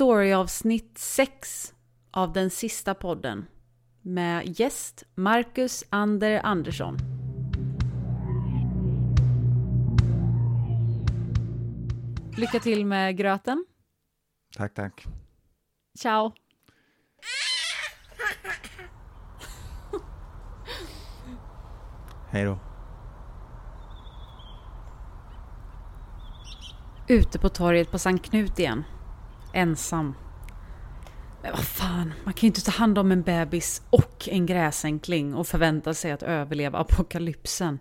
storyavsnitt 6 av den sista podden med gäst Marcus Ander Andersson. Lycka till med gröten. Tack, tack. Ciao! Hej då. Ute på torget på Sankt Knut igen. Ensam. Men vad fan, man kan ju inte ta hand om en bebis och en gräsänkling och förvänta sig att överleva apokalypsen.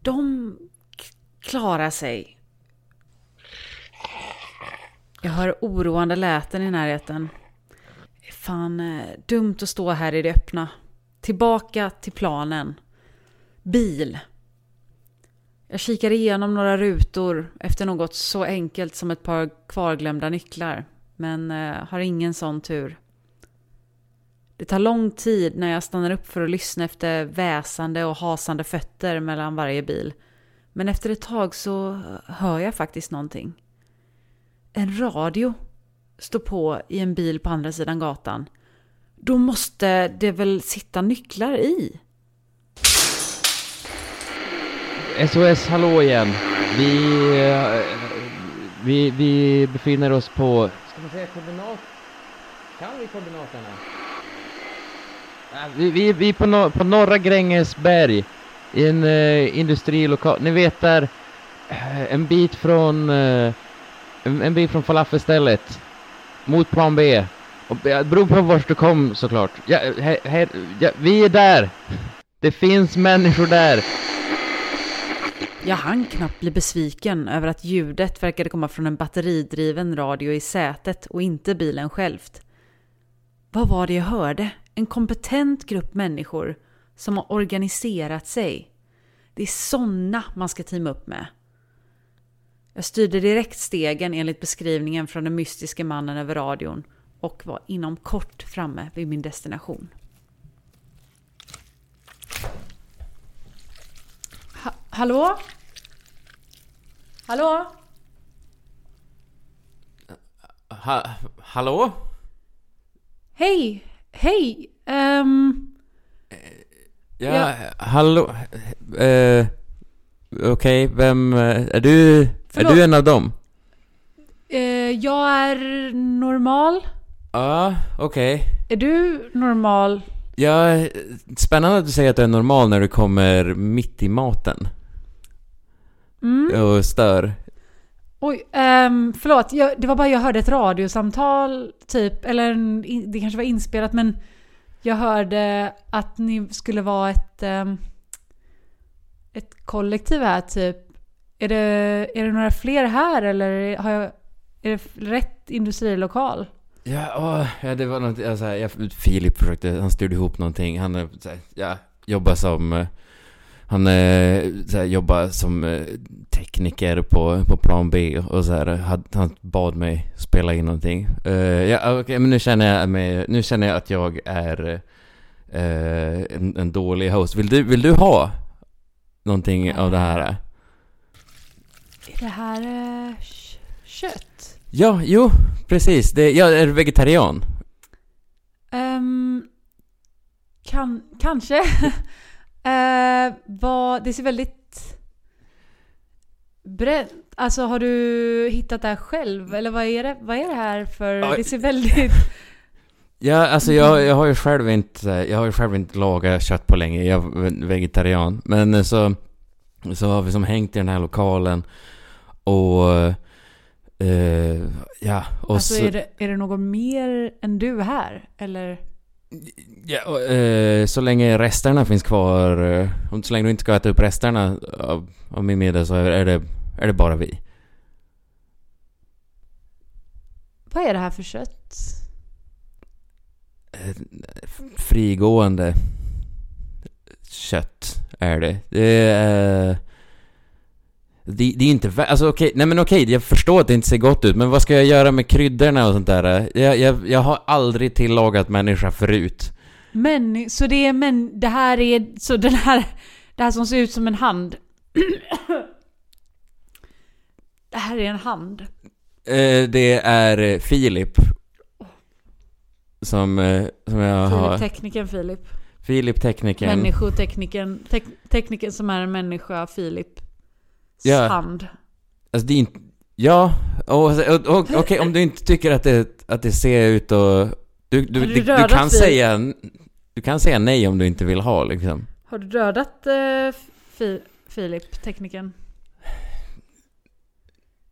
De klarar sig. Jag hör oroande läten i närheten. Det är fan eh, dumt att stå här i det öppna. Tillbaka till planen. Bil. Jag kikar igenom några rutor efter något så enkelt som ett par kvarglömda nycklar. Men eh, har ingen sån tur. Det tar lång tid när jag stannar upp för att lyssna efter väsande och hasande fötter mellan varje bil. Men efter ett tag så hör jag faktiskt någonting. En radio står på i en bil på andra sidan gatan. Då måste det väl sitta nycklar i? SOS, hallå igen. Vi, eh, vi, vi befinner oss på... Ska man säga koordinat? Kan vi koordinaterna? Vi, vi, vi är på, no, på norra Grängesberg i en uh, industrilokal. Ni vet där, eh, en bit från, eh, en, en bit från falafelstället. Mot plan B. Och, det beror på vart du kom såklart. Ja, här, här, ja, vi är där! Det finns människor där. Jag hann knappt bli besviken över att ljudet verkade komma från en batteridriven radio i sätet och inte bilen självt. Vad var det jag hörde? En kompetent grupp människor som har organiserat sig. Det är såna man ska teama upp med. Jag styrde direkt stegen enligt beskrivningen från den mystiske mannen över radion och var inom kort framme vid min destination. Ha hallå? Hallå? Ha, hallå? Hej! Hej! Ehm, Ja, Ja. hallå? Eh, Okej, vem... eh, Är du... Är du en av dem? eh, jag är normal. Ja, okej. Är du normal? Ja, spännande att du säger att du är normal när du kommer mitt i maten Mm. och stör. Oj, um, förlåt. Jag, det var bara jag hörde ett radiosamtal typ. Eller en, det kanske var inspelat men jag hörde att ni skulle vara ett, ehm, ett kollektiv här typ. Är det, är det några fler här eller har jag, är det rätt industrilokal? Ja, åh, ja det var något, jag, så här, jag, Filip försökte, han styrde ihop någonting. Han är, så här, ja, jobbar som... Han eh, så här, jobbar som eh, tekniker på, på plan B och så här, had, han bad mig spela in någonting. Eh, ja, okej, men nu känner jag mig, nu känner jag att jag är eh, en, en dålig host. Vill du, vill du ha någonting av det här? Är det här eh, kött? Ja, jo, precis. Det, jag är vegetarian. Ehm, kan, kanske. uh, vad, det ser väldigt bränt. Alltså har du hittat det här själv? Eller vad är det, vad är det här för... Ja, Det ser väldigt... Ja, alltså jag, jag har ju själv inte, jag har ju själv inte lagat kött på länge, jag är vegetarian. Men eh, så, så har vi som hängt i den här lokalen och, eh, ja, och alltså så, är det, är det någon mer än du här? Eller? Ja, eh, så länge resterna finns kvar, eh, så länge du inte ska äta upp resterna av, av min middag så är det, är det bara vi. Vad är det här för kött? Eh, frigående kött är det. Det är... Det, det är inte vä- Alltså okej, nej men okej, jag förstår att det inte ser gott ut, men vad ska jag göra med kryddorna och sånt där? Jag, jag, jag har aldrig tillagat människa förut. Men, så det är men, det här är, så den här, det här som ser ut som en hand. det här är en hand. Eh, det är eh, Filip. Som, eh, som jag har. Filip, teknikern Filip. Filip teknikern. Människoteknikern. Tek teknikern som är en människa, Filip. Ja. Hand. Alltså det är inte... Ja, och, och, och, okej om du inte tycker att det, att det ser ut och... Du, du, du du, kan Filip? säga... Du kan säga nej om du inte vill ha liksom. Har du dödat eh, fi Filip, teknikern?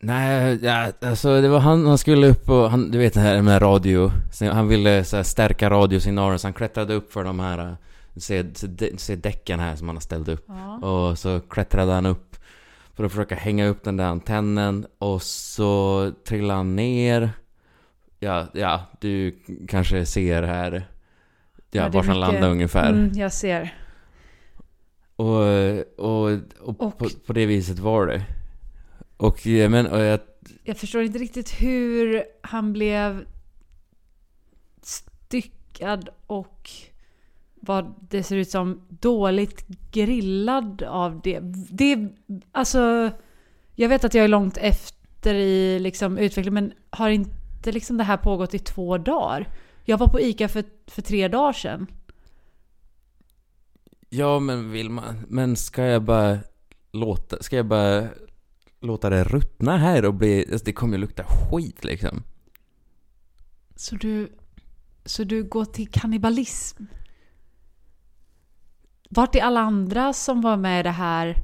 Nej, ja, alltså det var han, han skulle upp och han, du vet det här med radio. Han ville så här, stärka radiosignalen så han klättrade upp för de här, se, se, se däcken här som han har ställt upp. Ja. Och så klättrade han upp för att försöka hänga upp den där antennen och så trillade han ner. Ja, ja, du kanske ser här. Ja, Ja, var han landade ungefär. Mm, jag ser. Och, och, och, Och- På, på det viset var det. Och, men, och jag, Jag förstår inte riktigt hur han blev styckad och vad det ser ut som dåligt grillad av det. Det, alltså, jag vet att jag är långt efter i liksom utveckling men har inte liksom det här pågått i två dagar? Jag var på ICA för, för tre dagar sedan. ja men vill man, men ska jag bara låta, ska jag bara låta det ruttna här och bli, alltså det kommer ju lukta skit liksom. Så du, så du går till kannibalism? Vart är alla andra som var med i det här?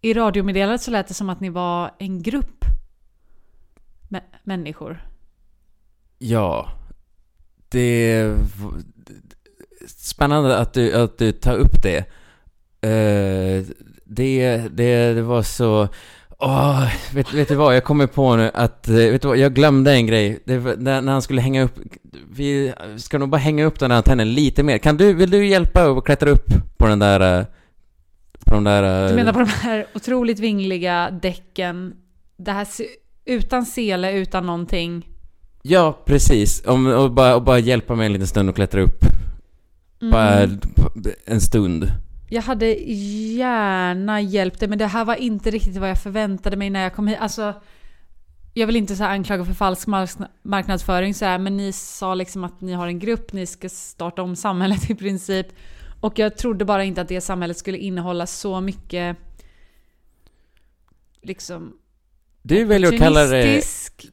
I radiomeddelandet så lät det som att ni var en grupp människor. Ja. Det är spännande att du, att du tar upp det. Eh, det, det, det var så... Åh, vet, vet du vad? Jag kommer på nu att... eh, Vet du vad? Jag glömde en grej. Var, när, när han skulle hänga upp... Vi ska nog bara hänga upp den här antennen lite mer. Kan du, vill du hjälpa och klättra upp på den där... eh, På de där... eh, Du menar på de här otroligt vingliga däcken. Det här utan sele, utan någonting. Ja, precis. Om, och, bara, och bara hjälpa mig en liten stund och klättra upp. Bara Mm. en stund. Jag hade gärna hjälpt dig men det här var inte riktigt vad jag förväntade mig när jag kom hit. Alltså, jag vill inte så anklaga för falsk mark- marknadsföring så här, men ni sa liksom att ni har en grupp, ni ska starta om samhället i princip. Och jag trodde bara inte att det samhället skulle innehålla så mycket liksom Du väljer att kalla det...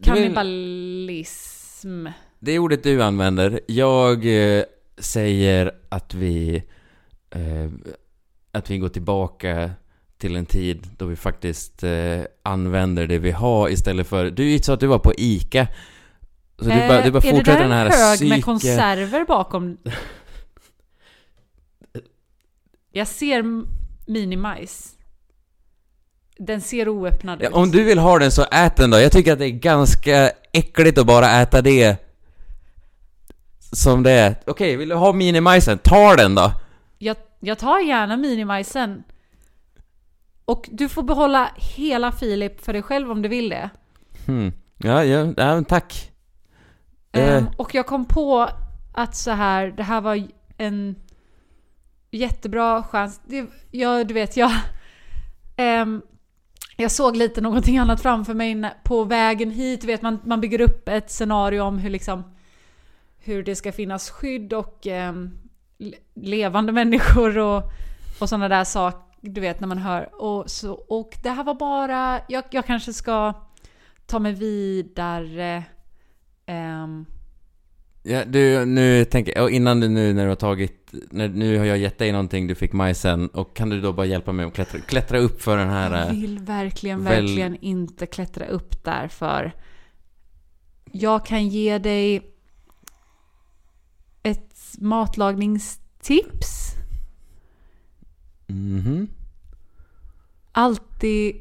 kannibalism. Det är ordet du använder. Jag eh, säger att vi... Eh, att vi går tillbaka till en tid då vi faktiskt eh, använder det vi har istället för... Du sa att du var på ICA. Så du bara, du bara Eh, är fortsätter det den där här en hög psyke... med konserver bakom? Jag ser minimajs. Den ser oöppnad Ja, ut. om du vill ha den så ät den då. Jag tycker att det är ganska äckligt att bara äta det som det är. Okej, vill du ha minimajsen? Ta den då! jag, jag tar gärna minimajsen. Och du får behålla hela Filip för dig själv om du vill det. Hmm. Ja, ja, ja, tack. Ehm, och jag kom på att så här, det här var en jättebra chans. Det, ja, du vet, jag... ehm, jag såg lite någonting annat framför mig på vägen hit. Du vet, man, man bygger upp ett scenario om hur liksom hur det ska finnas skydd och le- levande människor och, och sådana där saker. Du vet när man hör. Och, så, och det här var bara... Jag, jag kanske ska ta mig vidare. ehm, Ja, du, nu tänker jag, innan du nu när du har tagit, när, nu har jag gett dig någonting, du fick majsen, och kan du då bara hjälpa mig att klättra, klättra upp för den här... Jag eh, vill verkligen, väl- verkligen inte klättra upp där för jag kan ge dig ett matlagningstips. mhm. Alltid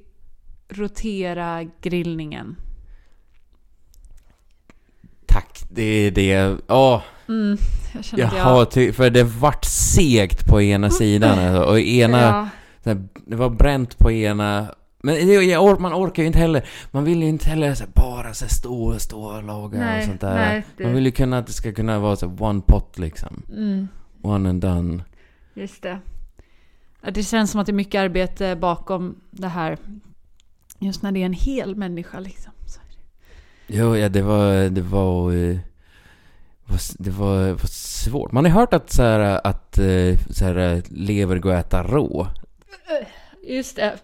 rotera grillningen. Tack, det är det, åh, Mm, jag känner jag... ty, för det vart segt på ena sidan alltså, och ena, Ja, det var bränt på ena, men det, jag, or- man orkar ju inte heller, man vill ju inte heller så här, bara så här, stå, stå och laga och nej, sånt där. nej. Det, Man vill ju kunna att det ska kunna vara så här, one pot liksom, mm, one and done. just det. Det känns som att det är mycket arbete bakom det här. Just när det är en hel människa liksom. Så det. Jo, ja, det var, det var, eh, var- det var, var svårt. Man har hört att så här, att eh, så här, lever går att äta rå. Just det.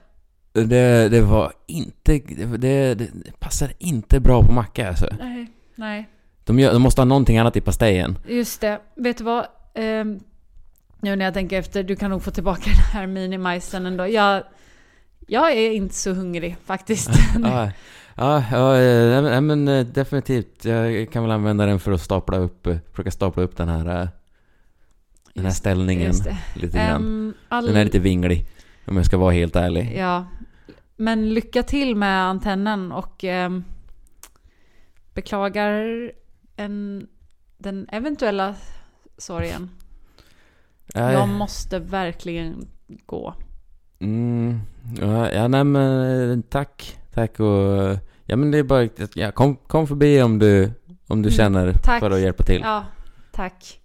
Det, det var inte, det, det, passar inte bra på macka alltså. Nej, nej. De, gör, de måste ha någonting annat i pastejen. Just det. Vet du vad? Ehm, nu när jag tänker efter, du kan nog få tillbaka den här minimajsen ändå. Jag, jag är inte så hungrig faktiskt. ja, ja, ja, nej, men eh, definitivt. Jag kan väl använda den för att stapla upp, eh, försöka stapla upp den här, eh, den här ställningen lite grann. Ehm, all, Den är lite vinglig, om jag ska vara helt ärlig. Ja. Men lycka till med antennen och ehm, beklagar en, den eventuella sorgen. Ja, Jag måste verkligen gå. Mm, ja, ja, nej men eh, tack. Tack och... Ja men det är bara... Ja, kom, kom förbi om du, om du Mm, känner tack. för att hjälpa till. Ja, tack.